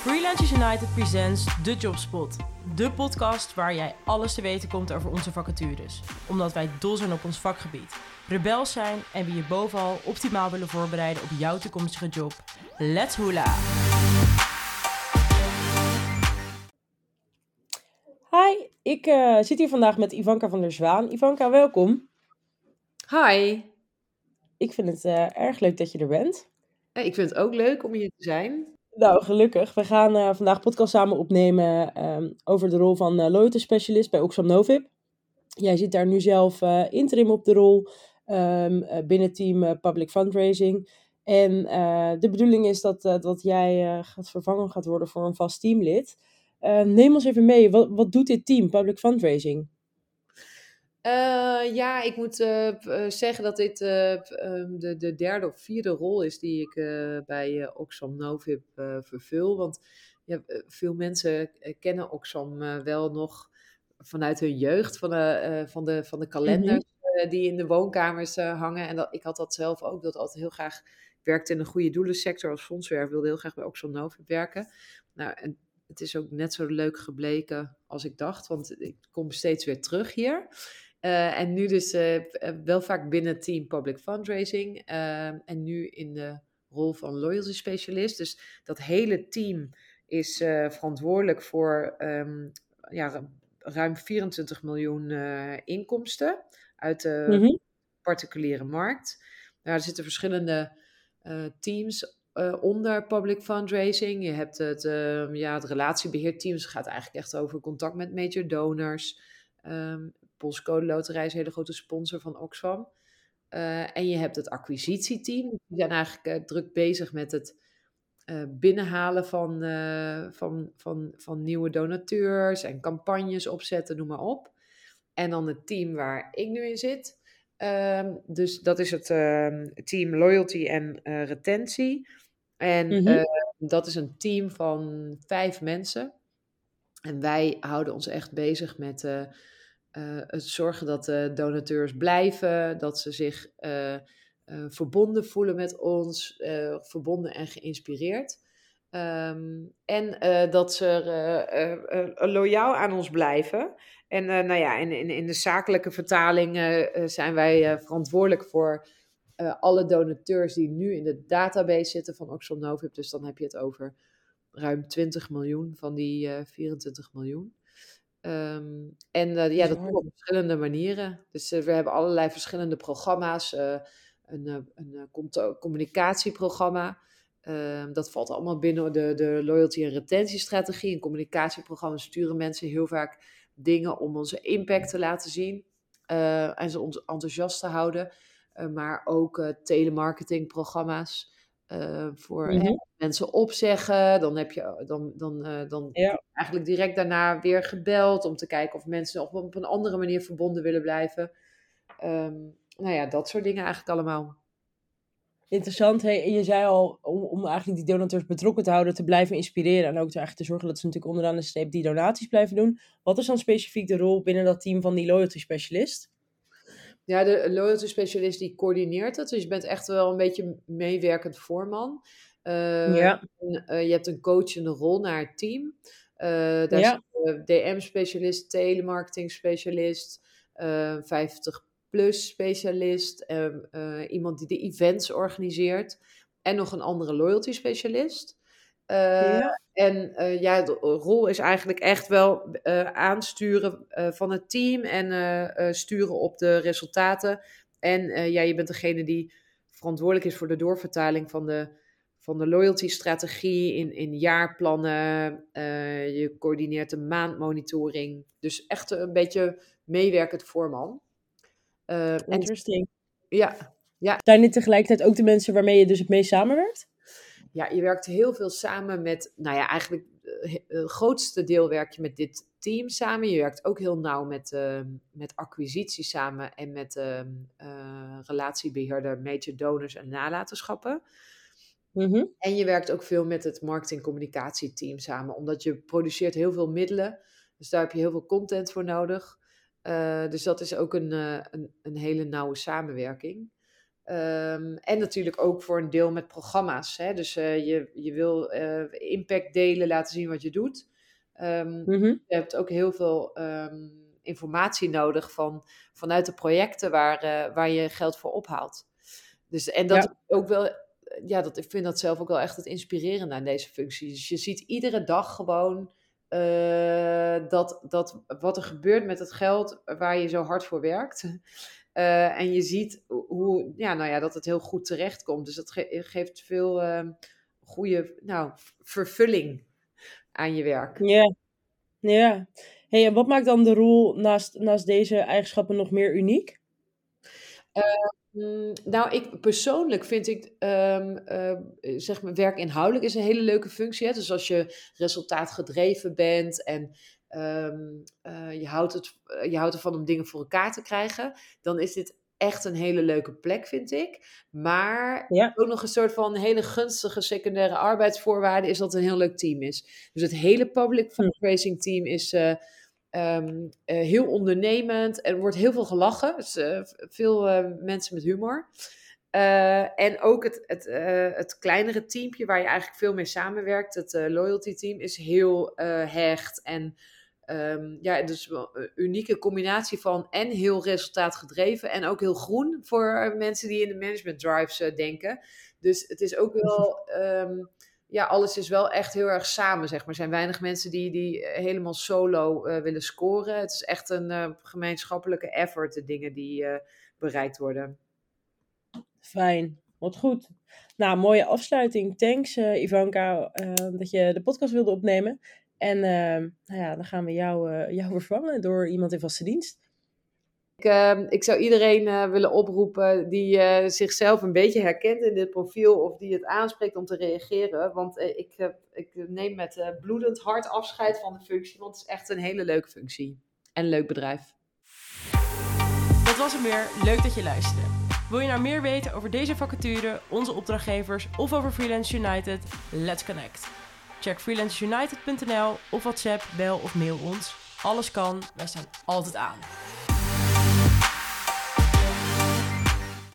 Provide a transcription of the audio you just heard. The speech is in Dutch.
Freelancers United presents The Jobspot. De podcast waar jij alles te weten komt over onze vacatures. Omdat wij dol zijn op ons vakgebied, rebels zijn en we je bovenal optimaal willen voorbereiden op jouw toekomstige job. Let's hula! Hi, ik uh, zit hier vandaag met Ivanka van der Zwaan. Ivanka, welkom. Hi. Ik vind het uh, erg leuk dat je er bent. Ik vind het ook leuk om hier te zijn. Nou, gelukkig. We gaan uh, vandaag podcast samen opnemen um, over de rol van uh, loyalty specialist bij Oxfam Novib. Jij zit daar nu zelf uh, interim op de rol um, binnen team public fundraising. En de bedoeling is dat, dat jij gaat vervangen gaat worden voor een vast teamlid. neem ons even mee, wat, wat doet dit team, public fundraising? Uh, ja, ik moet uh, zeggen dat dit uh, de, de derde of vierde rol is die ik bij Oxfam Novib vervul. Want ja, veel mensen kennen Oxfam wel nog vanuit hun jeugd, van de, van de, van de kalenders mm-hmm. die in de woonkamers hangen. En dat, ik had dat zelf ook, dat altijd heel graag werkte in een goede doelensector als fondswerk, wilde heel graag bij Oxfam Novib werken. Nou, en het is ook net zo leuk gebleken als ik dacht, want ik kom steeds weer terug hier. Uh, en nu dus uh, wel vaak binnen team public fundraising. Uh, en nu in de rol van loyalty specialist. Dus dat hele team is verantwoordelijk voor um, ja, ruim 24 miljoen inkomsten uit de mm -hmm. particuliere markt. Nou, er zitten verschillende teams onder public fundraising. Je hebt het, ehm, ja, het relatiebeheerteam. Dus het gaat eigenlijk echt over contact met major donors. Um, Postcode Loterij is een hele grote sponsor van Oxfam. Uh, en je hebt het acquisitieteam. Die zijn eigenlijk uh, druk bezig met het uh, binnenhalen van, van, van, van nieuwe donateurs en campagnes opzetten, noem maar op. En dan het team waar ik nu in zit. Ehm, dus dat is het ehm, team Loyalty en Retentie. En mm -hmm. dat is een team van vijf mensen. En wij houden ons echt bezig met uh, het zorgen dat de donateurs blijven, dat ze zich uh, uh, verbonden voelen met ons, verbonden en geïnspireerd. Um, en dat ze loyaal aan ons blijven. En nou ja, in, in, in de zakelijke vertaling zijn wij verantwoordelijk voor alle donateurs die nu in de database zitten van Oxfam Novib. Dus dan heb je het over ruim 20 miljoen van die 24 miljoen. Um, en uh, ja, dat doen we op verschillende manieren. Dus uh, we hebben allerlei verschillende programma's. Uh, een, een communicatieprogramma. Ehm, dat valt allemaal binnen de, de loyalty- en retentiestrategie. Een communicatieprogramma sturen mensen heel vaak dingen om onze impact te laten zien. en ze ons enthousiast te houden. maar ook telemarketingprogramma's. Uh, voor mm -hmm. mensen opzeggen. Dan heb je dan, dan, uh, dan ja. eigenlijk direct daarna weer gebeld om te kijken of mensen op, op een andere manier verbonden willen blijven. Um, nou ja, dat soort dingen eigenlijk allemaal. Interessant. Hey, je zei al, om, om eigenlijk die donateurs betrokken te houden, te blijven inspireren en ook te, eigenlijk te zorgen dat ze natuurlijk onderaan de streep die donaties blijven doen. Wat is dan specifiek de rol binnen dat team van die loyalty specialist? Ja, de loyalty specialist die coördineert het. Dus je bent echt wel een beetje meewerkend voorman. Uh, ja. En, uh, je hebt een coachende rol naar het team. Uh, daar ja. is DM-specialist, telemarketing-specialist, 50-plus specialist, iemand die de events organiseert en nog een andere loyalty-specialist. Ja. En uh, ja, de rol is eigenlijk echt wel uh, aansturen uh, van het team en sturen op de resultaten. En ja, je bent degene die verantwoordelijk is voor de doorvertaling van de, van de loyalty-strategie in, in jaarplannen. je coördineert de maandmonitoring. Dus echt een beetje meewerkend voorman. Interesting. En, ja, ja. Zijn dit tegelijkertijd ook de mensen waarmee je dus het meest samenwerkt? Ja, je werkt heel veel samen met, nou ja, eigenlijk eh, het grootste deel werk je met dit team samen. Je werkt ook heel nauw met, uh, met acquisitie samen en met uh, uh, relatiebeheerder, major donors en nalatenschappen. Mm-hmm. En je werkt ook veel met het marketing-communicatieteam samen, omdat je produceert heel veel middelen. Dus daar heb je heel veel content voor nodig. dus dat is ook een, een, een hele nauwe samenwerking. Ehm, en natuurlijk ook voor een deel met programma's. Hè? Dus je, je wil impact delen, laten zien wat je doet. Um, Je hebt ook heel veel ehm, informatie nodig van, vanuit de projecten waar, waar je geld voor ophaalt. Dus, en dat ook wel ja, dat, ik vind dat zelf ook wel echt het inspirerende aan deze functie. Dus je ziet iedere dag gewoon dat, dat wat er gebeurt met het geld waar je zo hard voor werkt. Uh, en je ziet hoe, ja, nou ja, dat het heel goed terecht komt. Dus dat geeft veel uh, goede nou, vervulling aan je werk. Ja, ja. Hey, en wat maakt dan de rol naast, naast deze eigenschappen nog meer uniek? Mm, nou, ik persoonlijk vind ik, um, uh, zeg maar, werk inhoudelijk is een hele leuke functie. Hè? Dus als je resultaatgedreven bent en um, uh, je, houdt het, je houdt ervan om dingen voor elkaar te krijgen, dan is dit echt een hele leuke plek, vind ik. Maar ja. ook nog een soort van hele gunstige secundaire arbeidsvoorwaarde is dat het een heel leuk team is. Dus het hele public fundraising team is. Uh, Um, heel ondernemend. Er wordt heel veel gelachen. Dus, uh, veel uh, mensen met humor. en ook het, het, het kleinere teampje waar je eigenlijk veel mee samenwerkt, het loyalty team, is heel hecht. En um, ja, dus een unieke combinatie van en heel resultaatgedreven en ook heel groen voor mensen die in de management drives denken. Dus het is ook wel. Um, ja, alles is wel echt heel erg samen, zeg maar. Er zijn weinig mensen die, die eh, helemaal solo uh, willen scoren. Het is echt een uh, gemeenschappelijke effort, de dingen die bereikt worden. Fijn, wat goed. Nou, mooie afsluiting. Thanks, Ivanka, dat je de podcast wilde opnemen. En nou ja, dan gaan we jou, jou vervangen door iemand in vaste dienst. Ik, ehm, ik zou iedereen uh, willen oproepen die uh, zichzelf een beetje herkent in dit profiel of die het aanspreekt om te reageren. Want uh, ik, ik neem met bloedend hart afscheid van de functie, want het is echt een hele leuke functie en een leuk bedrijf. Dat was hem weer. Leuk dat je luisterde. Wil je nou meer weten over deze vacature, onze opdrachtgevers of over Freelance United? Let's connect. Check freelanceunited.nl of WhatsApp, bel of mail ons. Alles kan, wij staan altijd aan.